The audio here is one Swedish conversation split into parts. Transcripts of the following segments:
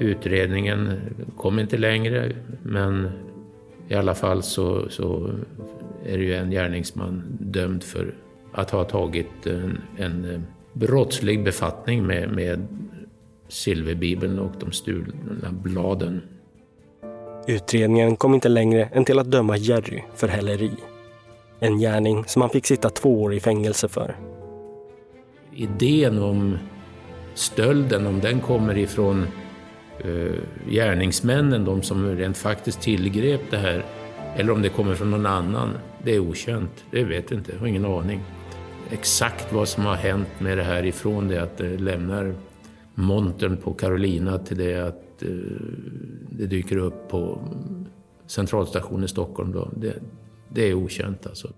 Utredningen kom inte längre, men i alla fall så, så är det ju en gärningsman dömd för att ha tagit en, en brottslig befattning med, med silverbibeln och de stulna bladen. Utredningen kom inte längre än till att döma Jerry för häleri. En gärning som han fick sitta två år i fängelse för. Idén om stölden, om den kommer ifrån Eh, gärningsmännen, de som rent faktiskt tillgrep det här, eller om det kommer från någon annan, det är okänt. Det vet jag inte, jag har ingen aning. Exakt vad som har hänt med det här ifrån det att det lämnar montern på Carolina till det att eh, det dyker upp på centralstationen i Stockholm. Då. Det, det är okänt alltså.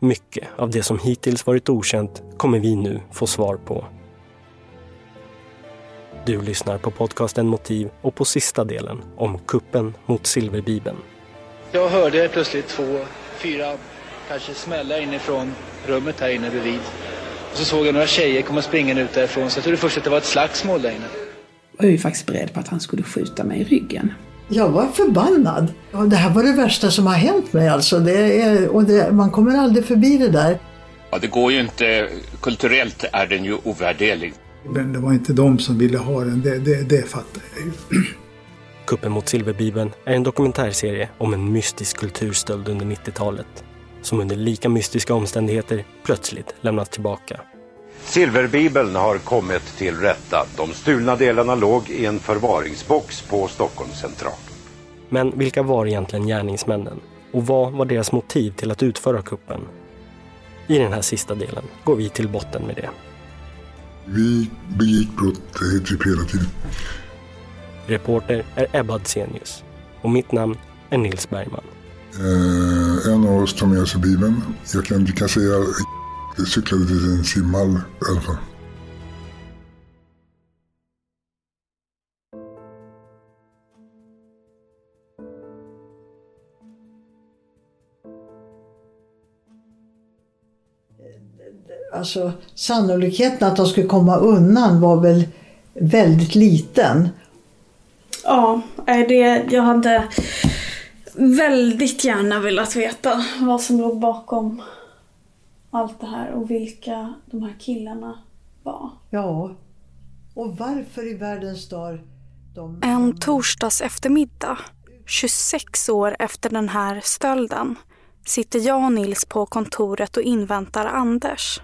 Mycket av det som hittills varit okänt kommer vi nu få svar på. Du lyssnar på podcasten Motiv och på sista delen om kuppen mot Silverbibeln. Jag hörde plötsligt två, fyra kanske smällar inifrån rummet här inne bredvid. Och så såg jag några tjejer komma springande ut därifrån så jag trodde först att det var ett slagsmål där inne. Jag var ju faktiskt beredd på att han skulle skjuta mig i ryggen. Jag var förbannad. Det här var det värsta som har hänt mig alltså. Det är, och det, man kommer aldrig förbi det där. Ja, det går ju inte. Kulturellt är den ju ovärderlig. Men det var inte de som ville ha den, det, det, det fattar jag ju. Kuppen mot Silverbibeln är en dokumentärserie om en mystisk kulturstöld under 90-talet som under lika mystiska omständigheter plötsligt lämnats tillbaka. Silverbibeln har kommit till rätta. De stulna delarna låg i en förvaringsbox på Stockholms central. Men vilka var egentligen gärningsmännen? Och vad var deras motiv till att utföra kuppen? I den här sista delen går vi till botten med det. Vi begick brott typ hela tiden. Reporter är Ebba Adsenius och mitt namn är Nils Bergman. Eh, en av oss tar med sig Bibeln. Jag kan, du kan säga jag cyklade till en simhall i alla fall. Alltså sannolikheten att de skulle komma undan var väl väldigt liten. Ja, det, jag hade väldigt gärna velat veta vad som låg bakom allt det här och vilka de här killarna var. Ja, och varför i världens dag de... En torsdags eftermiddag, 26 år efter den här stölden, sitter jag och Nils på kontoret och inväntar Anders.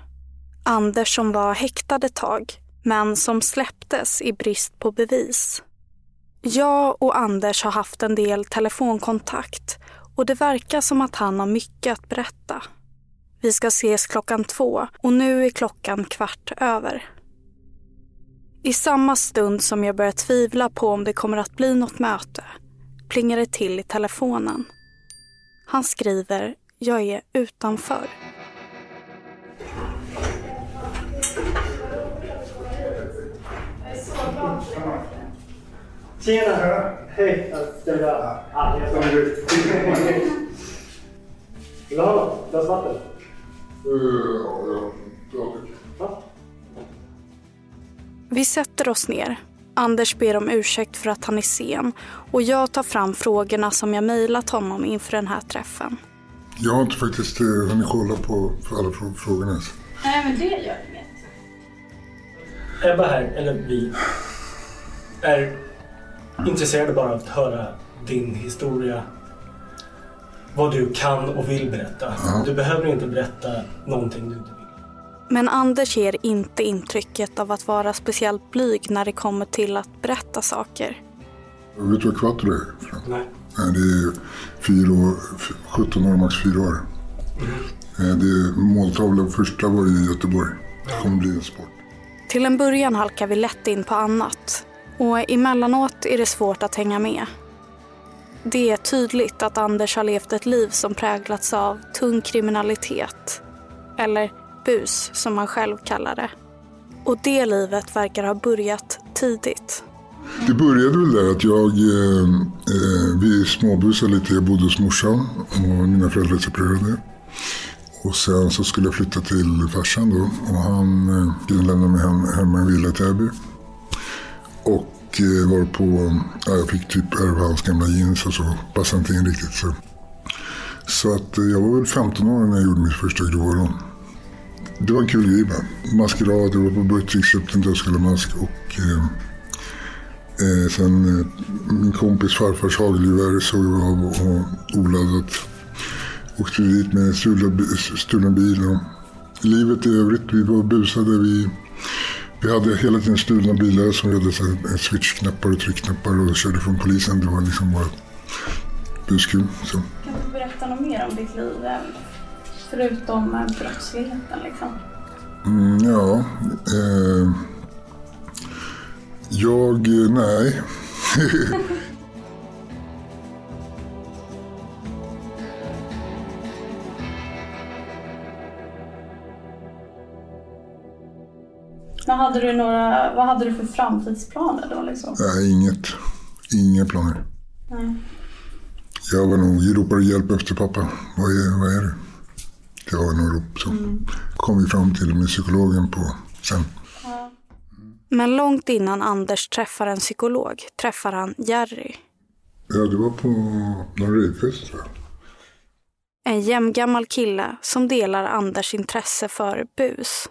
Anders som var häktad ett tag, men som släpptes i brist på bevis. Jag och Anders har haft en del telefonkontakt och det verkar som att han har mycket att berätta. Vi ska ses klockan två och nu är klockan kvart över. I samma stund som jag börjar tvivla på om det kommer att bli något möte plingar det till i telefonen. Han skriver “Jag är utanför”. Tjena! Hej! Ska vi ha? Ja, jag ska ut. Vill du ha något? Glas vatten? Ja, Vi sätter oss ner. Anders ber om ursäkt för att han är sen och jag tar fram frågorna som jag mejlat honom inför den här träffen. Jag har inte faktiskt eh, hunnit kolla på alla frå- frågorna. Nej, men det gör inget. Ebba här, eller vi, är intresserade bara av att höra din historia. Vad du kan och vill berätta. Du behöver inte berätta någonting du inte vill. Men Anders ger inte intrycket av att vara speciellt blyg när det kommer till att berätta saker. Vet du vad Quattro är? Nej. Det är fyra år, f- 17 år, max fyra år. Eh, Det är måltavla, första var i Göteborg. Det kommer bli en sport. Till en början halkar vi lätt in på annat och emellanåt är det svårt att hänga med. Det är tydligt att Anders har levt ett liv som präglats av tung kriminalitet. Eller bus, som han själv kallar det. Och det livet verkar ha börjat tidigt. Det började väl där att jag, eh, eh, vi småbusade lite. Jag bodde hos morsan och mina föräldrar separerade. Och sen så skulle jag flytta till farsan då och han eh, lämnade mig hem, hemma i en villa i Täby. Och eh, var på, ja, jag fick typ ärva hans gamla jeans och så passade inte in riktigt. Så, så att eh, jag var väl 15 år när jag gjorde mitt första grova rån. Det var en kul grej med. Maskerad, jag var på Buttrick, köpte en dödskallemask. och eh, eh, sen eh, min kompis farfars hagelgevär såg jag av och, och oladdat. Åkte dit med stulen bil och livet i övrigt. Vi var busade. Vi, vi hade hela tiden stulna bilar som vi hade switchknappar och tryckknappar och körde från polisen. Det var liksom bara buskul. Så. Kan du berätta något mer om ditt liv? Förutom brottsligheten liksom? Mm, ja. Eh, jag, nej. Men hade du några, vad hade du för framtidsplaner då? Liksom? Nej, inget. Inga planer. Nej. Jag var nog, jag ropade hjälp efter pappa. Vad är, vad är det? Det var nog rop. Så mm. kom vi fram till med psykologen på sen. Ja. Men långt innan Anders träffar en psykolog träffar han Jerry. Ja, det var på någon rejvfest tror jag. En jämngammal kille som delar Anders intresse för bus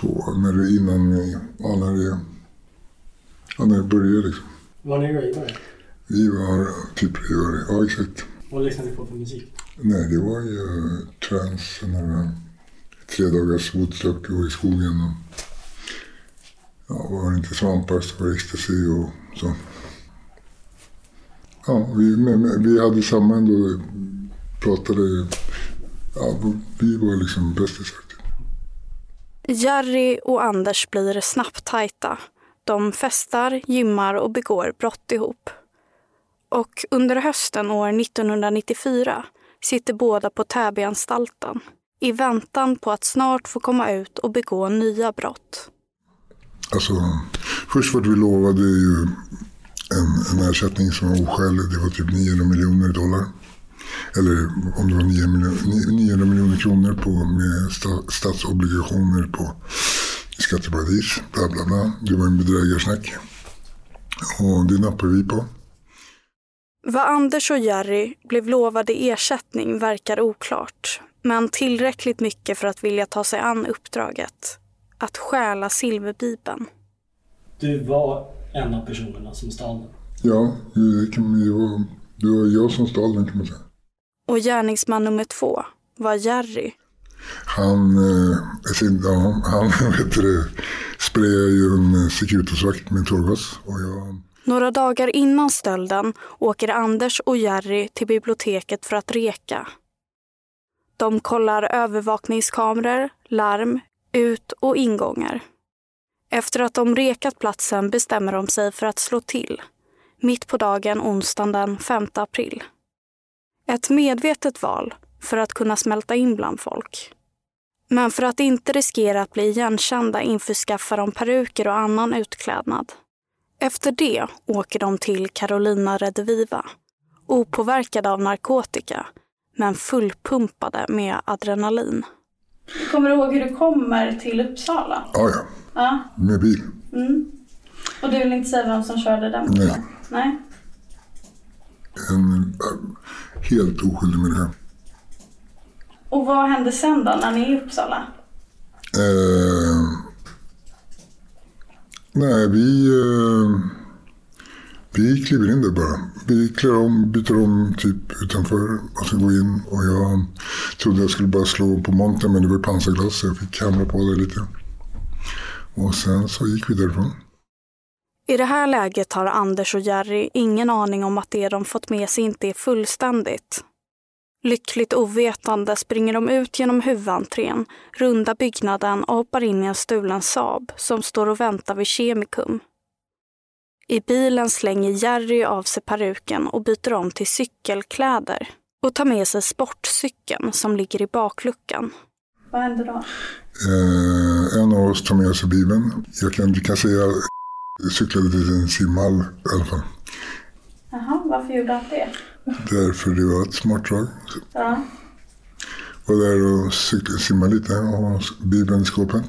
på när det, innan, ja, när det, ja, när det började liksom. Var ni ravare? Vi var typ ravare, ja exakt. Vad lyssnade ni på för musik? Nej, det var ju trans, några tre dagars Woodstock och i skogen. Och, ja, var det inte svampar så var det ecstasy och så. Ja, vi, men, vi hade samma ändå, pratade, ja, vi var liksom bästisar. Jerry och Anders blir snabbt tajta. De festar, gymmar och begår brott ihop. Och under hösten år 1994 sitter båda på Täbyanstalten i väntan på att snart få komma ut och begå nya brott. Alltså, först vart vi lovade ju en, en ersättning som var oskälig. Det var typ 900 miljoner dollar eller om det var 900 miljoner kronor på, med statsobligationer på skatteparadis. Bla, bla, bla. Det var en bedrägarsnack. Och det nappade vi på. Vad Anders och Jerry blev lovade ersättning verkar oklart. Men tillräckligt mycket för att vilja ta sig an uppdraget. Att stjäla silverbibeln. Du var en av personerna som stal den? Ja, det, kan, det, var, det var jag som stal den kan man säga. Och gärningsman nummer två var Jerry. Han, eh, han vet du, sprayade ju en Securitasvakt med tårgas. Jag... Några dagar innan stölden åker Anders och Jerry till biblioteket för att reka. De kollar övervakningskameror, larm, ut och ingångar. Efter att de rekat platsen bestämmer de sig för att slå till. Mitt på dagen onsdagen den 5 april. Ett medvetet val för att kunna smälta in bland folk. Men för att inte riskera att bli igenkända införskaffar de peruker och annan utklädnad. Efter det åker de till Carolina Rediviva. Opåverkade av narkotika, men fullpumpade med adrenalin. Kommer du ihåg hur du kommer till Uppsala? Ja, ja. ja. Med bil. Mm. Och du vill inte säga vem som körde den? Nej. Nej. En, helt oskyldig människa. Och vad hände sen då, när ni är i Uppsala? Eh, nej, vi, eh, vi kliver in där bara. Vi klär om, byter om typ utanför och så går in. Och jag trodde jag skulle bara slå på montern men det var pansarglas så jag fick hamra på det lite. Och sen så gick vi därifrån. I det här läget har Anders och Jerry ingen aning om att det de fått med sig inte är fullständigt. Lyckligt ovetande springer de ut genom huvudentrén, rundar byggnaden och hoppar in i en stulen Saab som står och väntar vid Kemikum. I bilen slänger Jerry av sig peruken och byter om till cykelkläder och tar med sig sportcykeln som ligger i bakluckan. Vad händer då? Eh, en av oss tar med sig bilen. Jag kan, du kan säga cyklade till en simhall i alla fall. Jaha, varför gjorde han det? Därför det var ett smart drag. Ja. Var där och cyklade, simmade lite och ha bibeln i skåpet.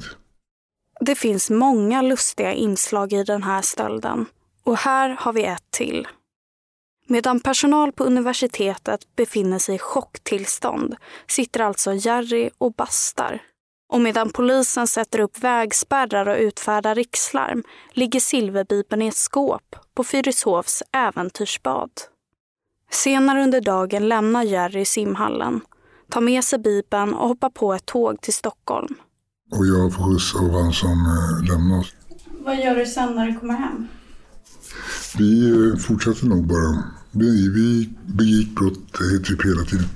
Det finns många lustiga inslag i den här stölden Och här har vi ett till. Medan personal på universitetet befinner sig i chocktillstånd sitter alltså Jerry och bastar. Och medan polisen sätter upp vägspärrar och utfärdar rikslarm ligger silverbibeln i ett skåp på Fyrishovs äventyrsbad. Senare under dagen lämnar Jerry simhallen, tar med sig bibeln och hoppar på ett tåg till Stockholm. Och jag får skjuts av han som eh, lämnar oss. Vad gör du sen när du kommer hem? Vi eh, fortsatte nog bara. Vi, vi begick brott typ hela tiden.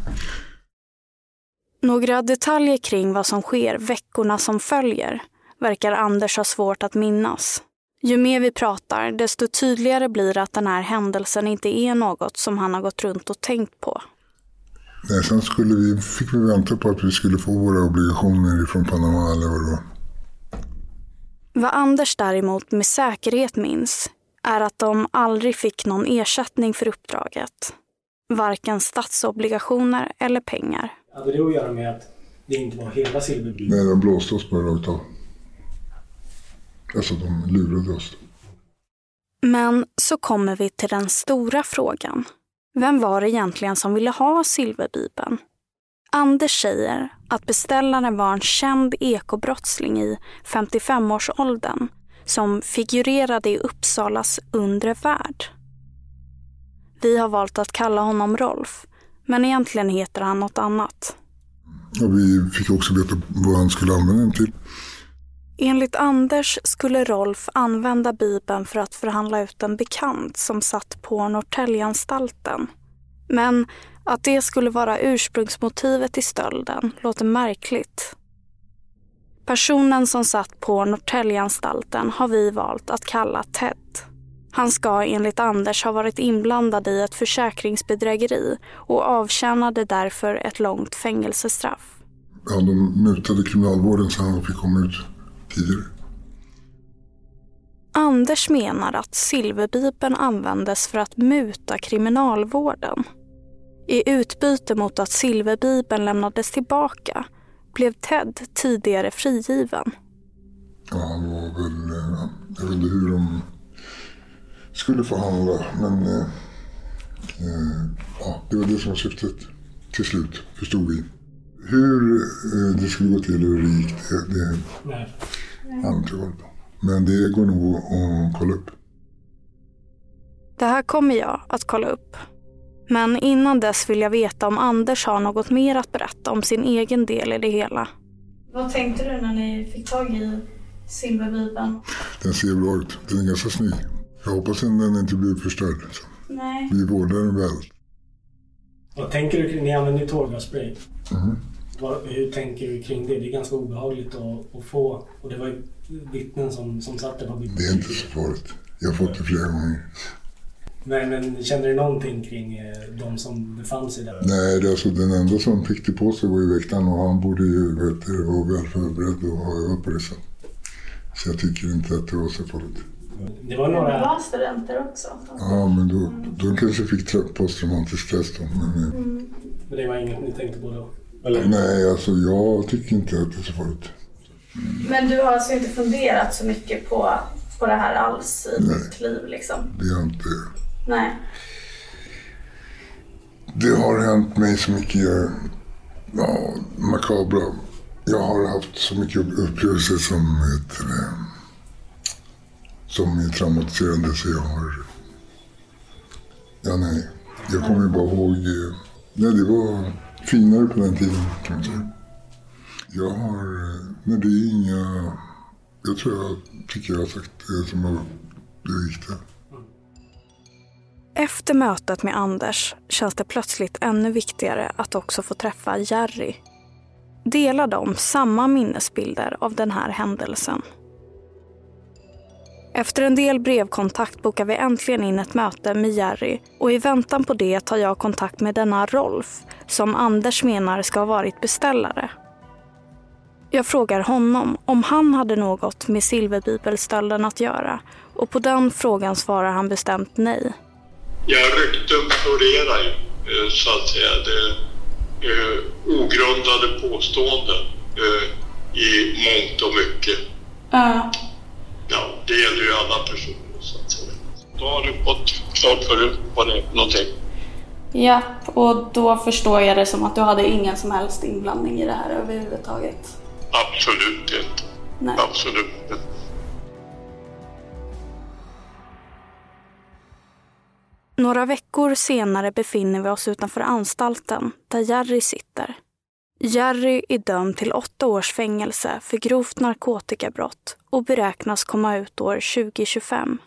Några detaljer kring vad som sker veckorna som följer verkar Anders ha svårt att minnas. Ju mer vi pratar, desto tydligare blir att den här händelsen inte är något som han har gått runt och tänkt på. Nej, sen skulle vi, fick vi vänta på att vi skulle få våra obligationer från Panama eller vad det var. Vad Anders däremot med säkerhet minns är att de aldrig fick någon ersättning för uppdraget. Varken statsobligationer eller pengar. Hade det att göra med att det inte var hela silverbyn? Nej, de blåste oss bara rakt av. Alltså, de lurade oss. Men så kommer vi till den stora frågan. Vem var det egentligen som ville ha silverbibeln? Anders säger att beställaren var en känd ekobrottsling i 55-årsåldern som figurerade i Uppsalas undre värld. Vi har valt att kalla honom Rolf, men egentligen heter han något annat. Och vi fick också veta vad han skulle använda den till. Enligt Anders skulle Rolf använda Bibeln för att förhandla ut en bekant som satt på Norrtäljeanstalten. Men att det skulle vara ursprungsmotivet till stölden låter märkligt. Personen som satt på Norrtäljeanstalten har vi valt att kalla Ted. Han ska enligt Anders ha varit inblandad i ett försäkringsbedrägeri och avtjänade därför ett långt fängelsestraff. Ja, de mutade kriminalvården så han fick komma ut tidigare. Anders menar att silverbibeln användes för att muta kriminalvården. I utbyte mot att silverbibeln lämnades tillbaka blev Ted tidigare frigiven. Ja, han var väl... eh, Jag vet inte hur de skulle förhandla, men... eh, eh, Ja, det var det som var syftet till slut, förstod vi. Hur eh, det skulle gå till och hur det gick, det, det Nej. har jag inte koll på. Men det går nog att kolla upp. Det här kommer jag att kolla upp. Men innan dess vill jag veta om Anders har något mer att berätta om sin egen del i det hela. Vad tänkte du när ni fick tag i silverbibeln? Den ser bra ut. Den är ganska snygg. Jag hoppas att den inte blir förstörd. Så. Nej. Vi vårdar den väl. Vad tänker du kring, ni använder ju tårgasspray. Mhm. Vad, hur tänker du kring det? Det är ganska obehagligt att, att få. Och det var ju vittnen som, som satt där på Det är inte så farligt. Jag har fått det flera gånger. Nej, men känner du någonting kring eh, de som befann sig där? Nej, det är alltså den enda som fick det på sig var ju väktaren och han borde ju vet, vara väl förberedd och ha övat på det sen. Så jag tycker inte att det var så farligt. Det var Det några... var studenter också. Ja, men då, de kanske fick tra- posttraumatisk stress då. Men, eh, Men det var inget ni tänkte på då? Eller? nej, alltså jag tycker inte att det är så farligt. Men du har alltså inte funderat så mycket på, på det här alls i ditt liv liksom? Det har inte... Nej. Det har hänt mig så mycket ja, makabra. Jag har haft så mycket upplevelser som, heter det, som är traumatiserande så jag har... Ja, nej. Jag kommer bara ihåg... Eh, nej, det var finare på den tiden kan man säga. Jag har... Eh, nej, det är inga... Jag tror jag tycker jag har sagt det som var det viktiga. Efter mötet med Anders känns det plötsligt ännu viktigare att också få träffa Jerry. Delar de samma minnesbilder av den här händelsen? Efter en del brevkontakt bokar vi äntligen in ett möte med Jerry och i väntan på det tar jag kontakt med denna Rolf som Anders menar ska ha varit beställare. Jag frågar honom om han hade något med silverbibelstölden att göra och på den frågan svarar han bestämt nej. Ja, rykten florerar ju, eh, så att säga. Det är ogrundade påståenden eh, i mångt och mycket. Ja. Ja, det gäller ju alla personer, så att säga. Då har du fått klart för dig vad det är för någonting. Ja, och då förstår jag det som att du hade ingen som helst inblandning i det här överhuvudtaget. Absolut inte. Nej. Absolut inte. Några veckor senare befinner vi oss utanför anstalten där Jerry sitter. Jerry är dömd till åtta års fängelse för grovt narkotikabrott och beräknas komma ut år 2025.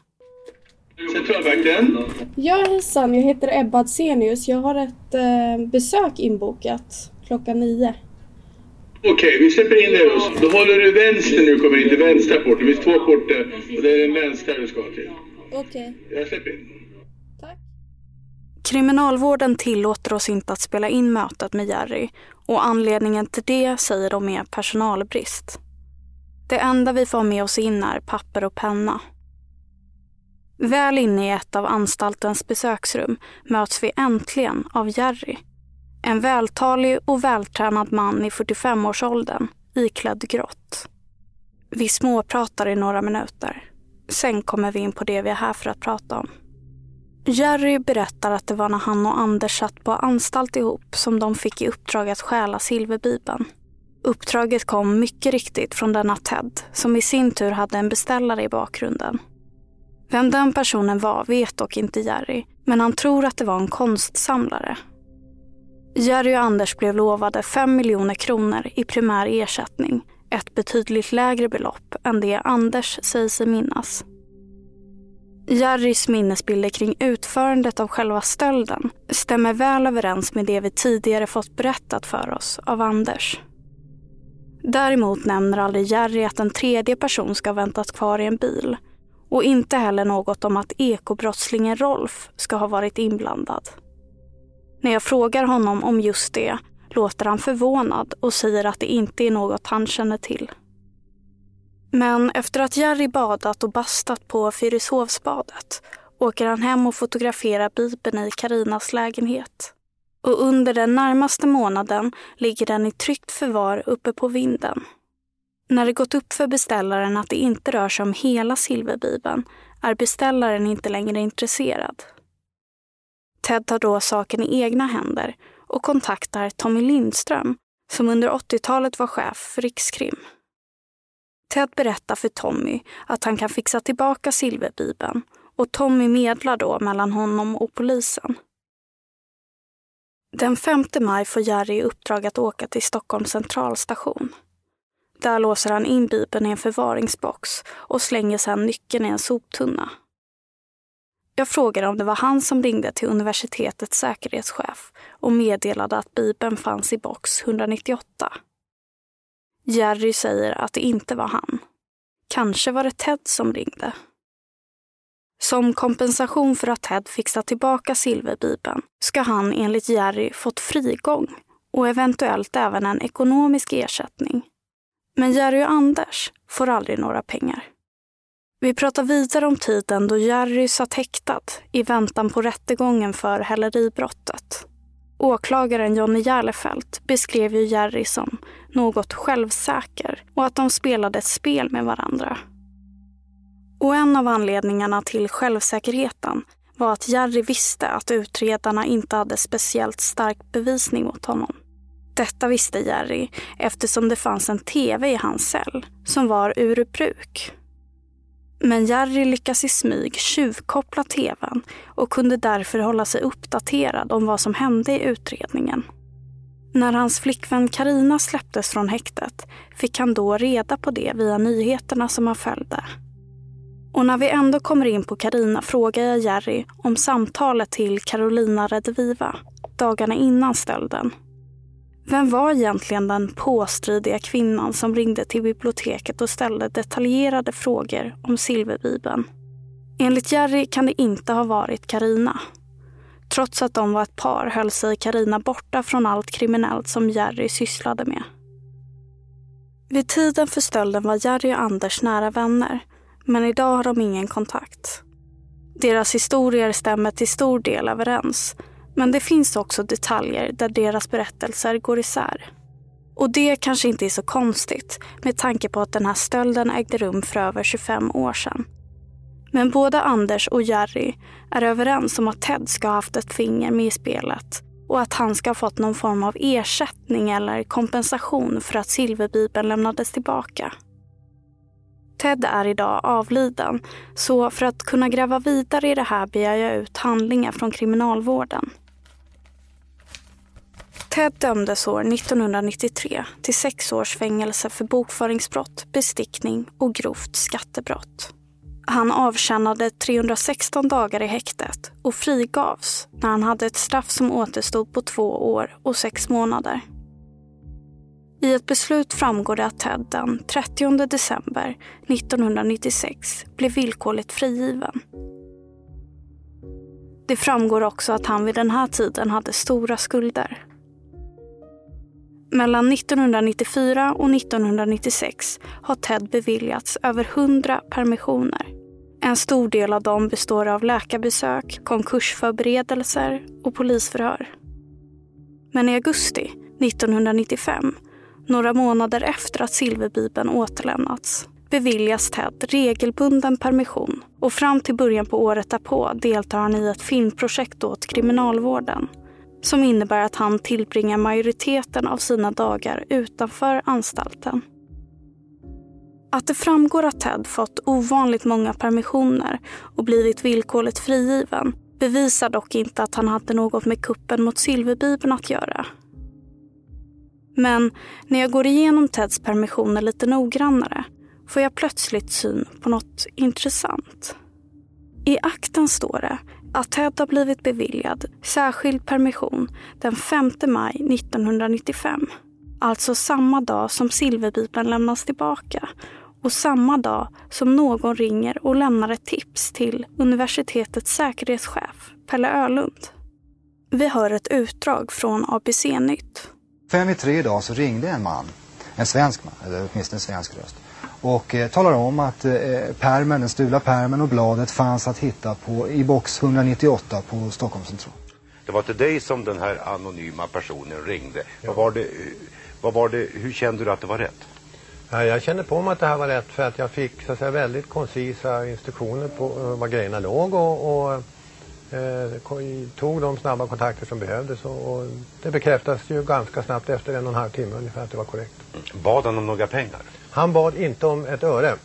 Centralvakten? Ja hejsan, jag heter Ebba Adsenius. Jag har ett eh, besök inbokat klockan nio. Okej, vi släpper in dig då. Håller du vänster nu kommer in till vänstra porten. Det finns två portar och det är den vänstra du ska till. Okej. Jag släpper in. Kriminalvården tillåter oss inte att spela in mötet med Jerry och anledningen till det säger de är personalbrist. Det enda vi får med oss in är papper och penna. Väl inne i ett av anstaltens besöksrum möts vi äntligen av Jerry. En vältalig och vältränad man i 45-årsåldern, iklädd grått. Vi småpratar i några minuter. Sen kommer vi in på det vi är här för att prata om. Jerry berättar att det var när han och Anders satt på anstalt ihop som de fick i uppdrag att stjäla silverbibeln. Uppdraget kom mycket riktigt från denna Ted som i sin tur hade en beställare i bakgrunden. Vem den personen var vet dock inte Jerry, men han tror att det var en konstsamlare. Jerry och Anders blev lovade 5 miljoner kronor i primär ersättning, ett betydligt lägre belopp än det Anders säger sig minnas. Jerrys minnesbilder kring utförandet av själva stölden stämmer väl överens med det vi tidigare fått berättat för oss av Anders. Däremot nämner aldrig Jerry att en tredje person ska ha väntat kvar i en bil och inte heller något om att ekobrottslingen Rolf ska ha varit inblandad. När jag frågar honom om just det låter han förvånad och säger att det inte är något han känner till. Men efter att Jerry badat och bastat på Fyrishovsbadet åker han hem och fotograferar Bibeln i Karinas lägenhet. Och under den närmaste månaden ligger den i tryggt förvar uppe på vinden. När det gått upp för beställaren att det inte rör sig om hela silverbibeln är beställaren inte längre intresserad. Ted tar då saken i egna händer och kontaktar Tommy Lindström som under 80-talet var chef för Rikskrim. Ted berättar för Tommy att han kan fixa tillbaka silverbibeln och Tommy medlar då mellan honom och polisen. Den 5 maj får Jerry i uppdrag att åka till Stockholms centralstation. Där låser han in bibeln i en förvaringsbox och slänger sedan nyckeln i en soptunna. Jag frågade om det var han som ringde till universitetets säkerhetschef och meddelade att bibeln fanns i box 198. Jerry säger att det inte var han. Kanske var det Ted som ringde. Som kompensation för att Ted fixat tillbaka silverbibeln ska han enligt Jerry fått frigång och eventuellt även en ekonomisk ersättning. Men Jerry och Anders får aldrig några pengar. Vi pratar vidare om tiden då Jerry satt häktad i väntan på rättegången för häleribrottet. Åklagaren Johnny Järlefelt beskrev ju Jerry som något självsäker och att de spelade ett spel med varandra. Och en av anledningarna till självsäkerheten var att Jerry visste att utredarna inte hade speciellt stark bevisning mot honom. Detta visste Jerry eftersom det fanns en tv i hans cell som var ur bruk. Men Jerry lyckas i smyg tjuvkoppla tvn och kunde därför hålla sig uppdaterad om vad som hände i utredningen. När hans flickvän Karina släpptes från häktet fick han då reda på det via nyheterna som han följde. Och när vi ändå kommer in på Karina frågar jag Jerry om samtalet till Carolina Rediviva dagarna innan stölden. Vem var egentligen den påstridiga kvinnan som ringde till biblioteket och ställde detaljerade frågor om silverbibeln? Enligt Jerry kan det inte ha varit Karina. Trots att de var ett par höll sig Karina borta från allt kriminellt som Jerry sysslade med. Vid tiden för stölden var Jerry och Anders nära vänner, men idag har de ingen kontakt. Deras historier stämmer till stor del överens, men det finns också detaljer där deras berättelser går isär. Och det kanske inte är så konstigt med tanke på att den här stölden ägde rum för över 25 år sedan. Men både Anders och Jerry är överens om att Ted ska ha haft ett finger med i spelet och att han ska ha fått någon form av ersättning eller kompensation för att silverbibeln lämnades tillbaka. Ted är idag avliden, så för att kunna gräva vidare i det här begär jag ut handlingar från kriminalvården. Ted dömdes år 1993 till sex års fängelse för bokföringsbrott, bestickning och grovt skattebrott. Han avtjänade 316 dagar i häktet och frigavs när han hade ett straff som återstod på två år och sex månader. I ett beslut framgår det att Ted den 30 december 1996 blev villkorligt frigiven. Det framgår också att han vid den här tiden hade stora skulder. Mellan 1994 och 1996 har Ted beviljats över 100 permissioner. En stor del av dem består av läkarbesök, konkursförberedelser och polisförhör. Men i augusti 1995, några månader efter att silverbibeln återlämnats, beviljas Ted regelbunden permission och fram till början på året därpå deltar han i ett filmprojekt åt Kriminalvården som innebär att han tillbringar majoriteten av sina dagar utanför anstalten. Att det framgår att Ted fått ovanligt många permissioner och blivit villkorligt frigiven bevisar dock inte att han hade något med kuppen mot Silverbibeln att göra. Men när jag går igenom Teds permissioner lite noggrannare får jag plötsligt syn på något intressant. I akten står det att Ted har blivit beviljad särskild permission den 5 maj 1995. Alltså samma dag som silverbibeln lämnas tillbaka och samma dag som någon ringer och lämnar ett tips till universitetets säkerhetschef Pelle Ölund. Vi hör ett utdrag från ABC-nytt. Fem i tre idag så ringde en man, en svensk man, eller åtminstone en svensk röst, och eh, talar om att eh, permen, den stulna permen och bladet fanns att hitta på, i box 198 på Stockholms central. Det var till dig som den här anonyma personen ringde. Ja. Vad var det, vad var det, hur kände du att det var rätt? Ja, jag kände på mig att det här var rätt för att jag fick så att säga, väldigt koncisa instruktioner på uh, var grejerna låg och, och eh, tog de snabba kontakter som behövdes och, och, det bekräftas ju ganska snabbt efter en och en halv timme ungefär att det var korrekt. Bad han om några pengar? Han bad inte om ett öre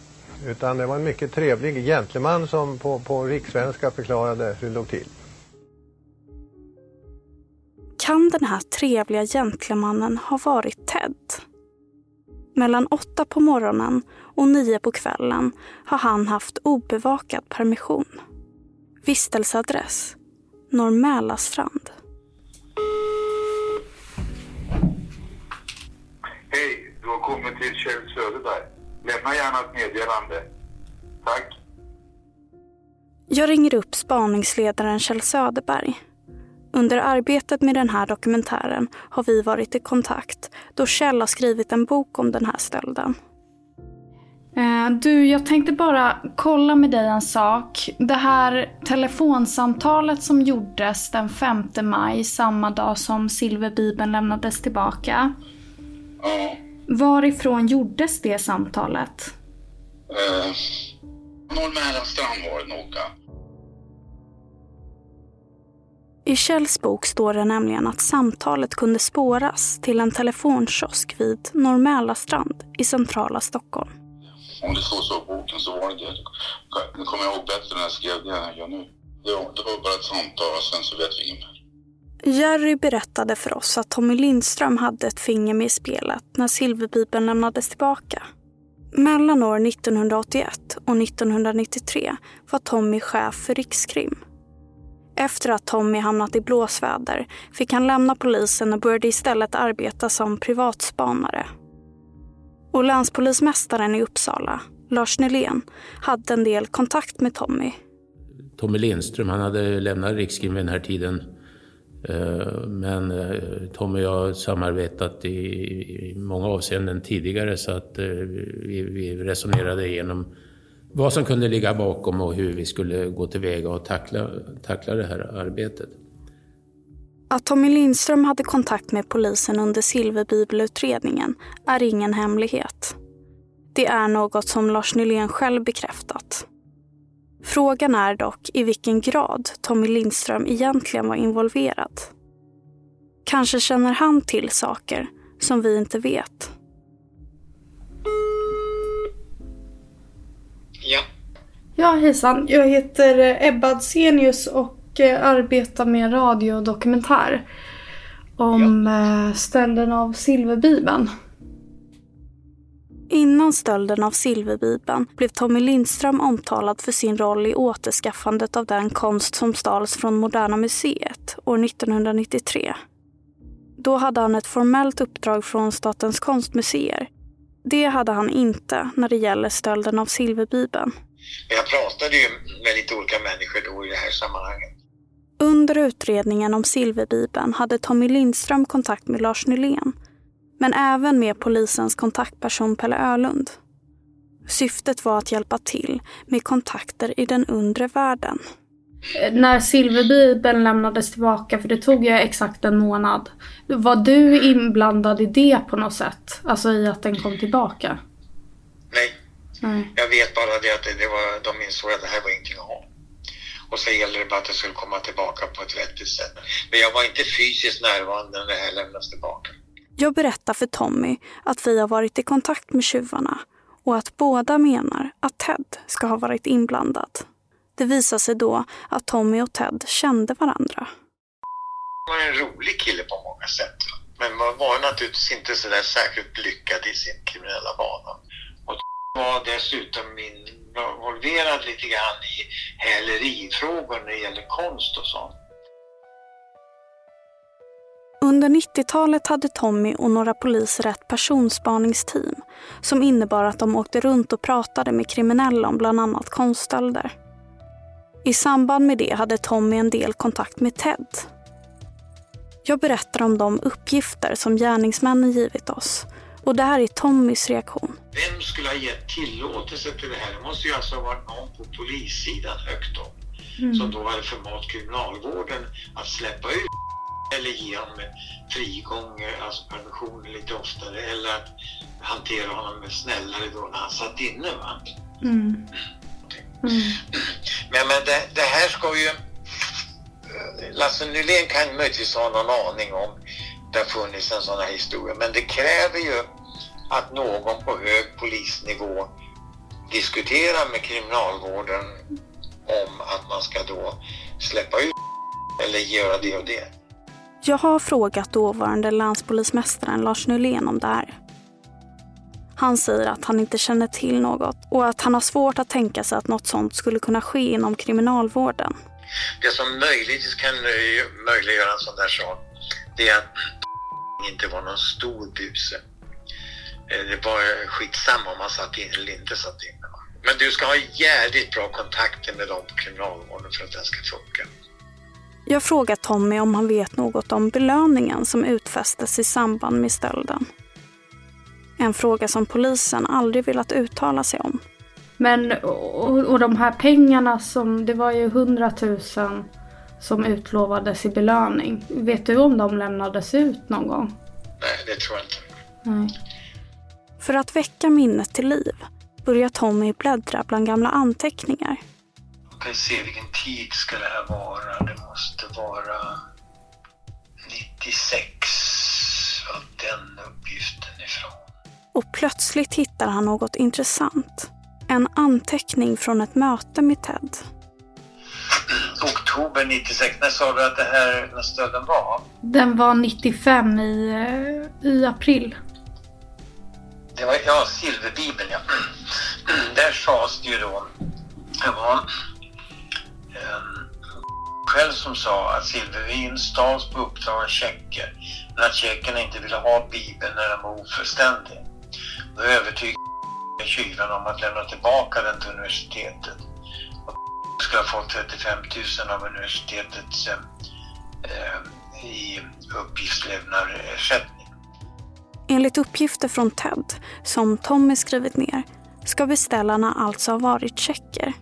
utan det var en mycket trevlig gentleman som på, på rikssvenska förklarade hur det låg till. Kan den här trevliga gentlemannen ha varit Ted? Mellan åtta på morgonen och nio på kvällen har han haft obevakad permission. Vistelseadress Norr Mälarstrand. Hej, du har kommit till Kjell Söderberg. Lämna gärna ett meddelande. Tack. Jag ringer upp spaningsledaren Kjell Söderberg. Under arbetet med den här dokumentären har vi varit i kontakt då Kjell har skrivit en bok om den här stölden. Eh, du, jag tänkte bara kolla med dig en sak. Det här telefonsamtalet som gjordes den 5 maj, samma dag som silverbibeln lämnades tillbaka. Ja. Varifrån gjordes det samtalet? Uh, Norr Mälarstrand var det nog. I Kjells bok står det nämligen att samtalet kunde spåras till en telefonkiosk vid Norr Mälarstrand i centrala Stockholm. Om det står så i boken så var det det. Det kommer jag ihåg bättre när jag skrev det än jag gör nu. Det var, det var bara ett samtal och sen så vet vi inget mer. Jerry berättade för oss att Tommy Lindström hade ett finger med i spelet när silverbibeln lämnades tillbaka. Mellan år 1981 och 1993 var Tommy chef för Rikskrim. Efter att Tommy hamnat i blåsväder fick han lämna polisen och började istället arbeta som privatspanare. Och länspolismästaren i Uppsala, Lars Nylén, hade en del kontakt med Tommy. Tommy Lindström, han hade lämnat Rikskrim vid den här tiden Eh, men eh, Tom Tommy och jag har samarbetat i, många avseenden tidigare så att eh, vi, vi resonerade igenom vad som kunde ligga bakom och hur vi skulle gå tillväga och tackla, tackla det här arbetet. Att Tommy Lindström hade kontakt med polisen under silverbibelutredningen är ingen hemlighet. Det är något som Lars Nylén själv bekräftat. Frågan är dock i vilken grad Tommy Lindström egentligen var involverad. Kanske känner han till saker som vi inte vet. Ja. Ja, hejsan. Jag heter Ebba Adsenius och eh, arbetar med en radiodokumentär om ja. stölden av Silverbibeln. Innan stölden av Silverbibeln blev Tommy Lindström omtalad för sin roll i återskaffandet av den konst som stals från Moderna Museet år 1993. Då hade han ett formellt uppdrag från Statens konstmuseer. Det hade han inte när det gäller stölden av Silverbibeln. Jag pratade ju med lite olika människor då i det här sammanhanget. Under utredningen om Silverbibeln hade Tommy Lindström kontakt med Lars Nylén men även med polisens kontaktperson Pelle Ölund. Syftet var att hjälpa till med kontakter i den undre världen. När silverbibeln lämnades tillbaka, för det tog ju exakt en månad. Var du inblandad i det på något sätt? Alltså i att den kom tillbaka? Nej. Nej. Jag vet bara det att det var, de insåg att det här var ingenting att ha. Och så gäller det bara att det skulle komma tillbaka på ett vettigt sätt. Men jag var inte fysiskt närvarande när det här lämnades tillbaka. Jag berättar för Tommy att vi har varit i kontakt med tjuvarna och att båda menar att Ted ska ha varit inblandad. Det visar sig då att Tommy och Ted kände varandra. Han var en rolig kille på många sätt. Men man var naturligtvis inte så där särskilt lyckad i sin kriminella bana. Och var dessutom involverad lite grann i hälerifrågor när det gäller konst och sånt. Under 90-talet hade Tommy och några poliser ett personspaningsteam som innebar att de åkte runt och pratade med kriminella om bland annat konststölder. I samband med det hade Tommy en del kontakt med Ted. Jag berättar om de uppgifter som gärningsmännen givit oss och det här är Tommys reaktion. Vem skulle ha gett tillåtelse till det här? Det måste ju alltså ha varit någon på polissidan högt upp mm. som då hade förmått kriminalvården att släppa ut eller ge honom frigång, alltså permission lite oftare eller att hantera honom snällare då när han satt inne. Va? Mm. Mm. Men, men det, det, här ska ju... Lasse Nylén kan möjligtvis ha någon aning om det har funnits en sån här historia, men det kräver ju att någon på hög polisnivå diskuterar med kriminalvården om att man ska då släppa ut eller göra det och det. Jag har frågat dåvarande länspolismästaren Lars Nylén om det här. Han säger att han inte känner till något och att han har svårt att tänka sig att något sånt skulle kunna ske inom kriminalvården. Det som möjligtvis kan möjliggöra en sån där sak, det är att inte var någon stor buse. Eh, det var skitsamma om man satt in eller inte satt in. Men du ska ha jävligt bra kontakter med dem på kriminalvården för att den ska funka. Jag frågar Tommy om han vet något om belöningen som utfästes i samband med stölden. En fråga som polisen aldrig velat uttala sig om. Men och, och de här pengarna som, det var ju 100 000 som utlovades i belöning. Vet du om de lämnades ut någon gång? Nej, det tror jag inte. Nej. För att väcka minnet till liv börjar Tommy bläddra bland gamla anteckningar. Jag kan se vilken tid ska det här vara. Måste vara 96 var den uppgiften ifrån. Och plötsligt hittar han något intressant. En anteckning från ett möte med Ted. Oktober 96. När sa du att det här, när stölden var? Den var 95 i, eh, i april. Det var, ja, Silverbibeln ja. Där sades det ju då, det var um, själv som sa att Silvervin stals på uppdrag av tjecker, men att tjeckerna inte ville ha Bibeln när den var ofullständig. Då övertygade tjuvarna om att lämna tillbaka den till universitetet. Och skulle ha fått 35 000 av universitetets eh, eh, i uppgiftslämnarersättning. Enligt uppgifter från TED, som Tommy skrivit ner, ska beställarna alltså ha varit tjecker.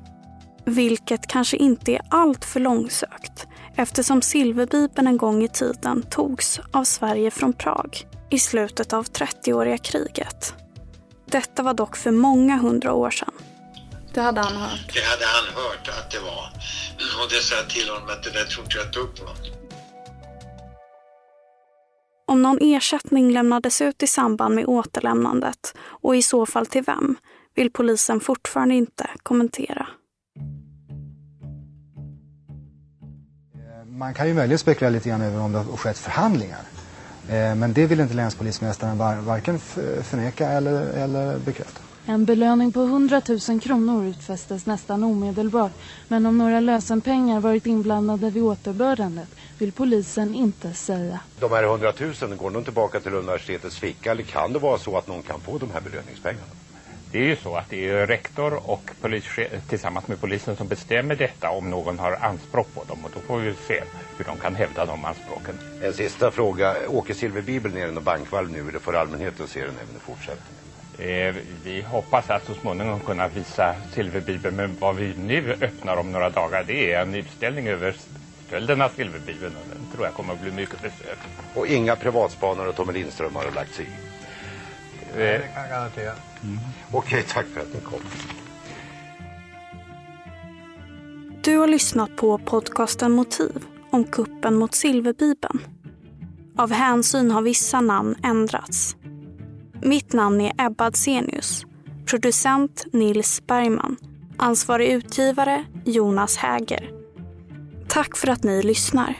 Vilket kanske inte är allt för långsökt eftersom silverbibeln en gång i tiden togs av Sverige från Prag i slutet av 30-åriga kriget. Detta var dock för många hundra år sedan. Det hade han hört? Det hade han hört att det var. Och det sa jag till honom att det där tror inte jag ett dugg på. Om någon ersättning lämnades ut i samband med återlämnandet och i så fall till vem vill polisen fortfarande inte kommentera. Man kan ju möjligen spekulera lite grann över om det har skett förhandlingar. Eh, men det vill inte länspolismästaren varken förneka eller, eller bekräfta. En belöning på 100 000 kronor utfästes nästan omedelbart. Men om några lösenpengar varit inblandade vid återbördandet vill polisen inte säga. De här 100 000 går de tillbaka till universitetets ficka eller kan det vara så att någon kan få de här belöningspengarna? Det är ju så att det är rektor och polischef, tillsammans med polisen som bestämmer detta om någon har anspråk på dem och då får vi se hur de kan hävda de anspråken. En sista fråga. Åker Silverbibeln ner i någon bankvalv nu eller får allmänheten se den även i fortsättningen? Eh, vi hoppas att så småningom kunna visa Silverbibeln men vad vi nu öppnar om några dagar det är en utställning över stölden av Silverbibeln och den tror jag kommer att bli mycket besökt. Och inga privatspanare och Tommy Lindström har lagt sig i? Det kan jag garantera. Mm. Okej, tack för att ni kom. Du har lyssnat på podcasten Motiv om kuppen mot Silverbibeln. Av hänsyn har vissa namn ändrats. Mitt namn är Ebba Adsenius. Producent Nils Bergman. Ansvarig utgivare Jonas Häger. Tack för att ni lyssnar.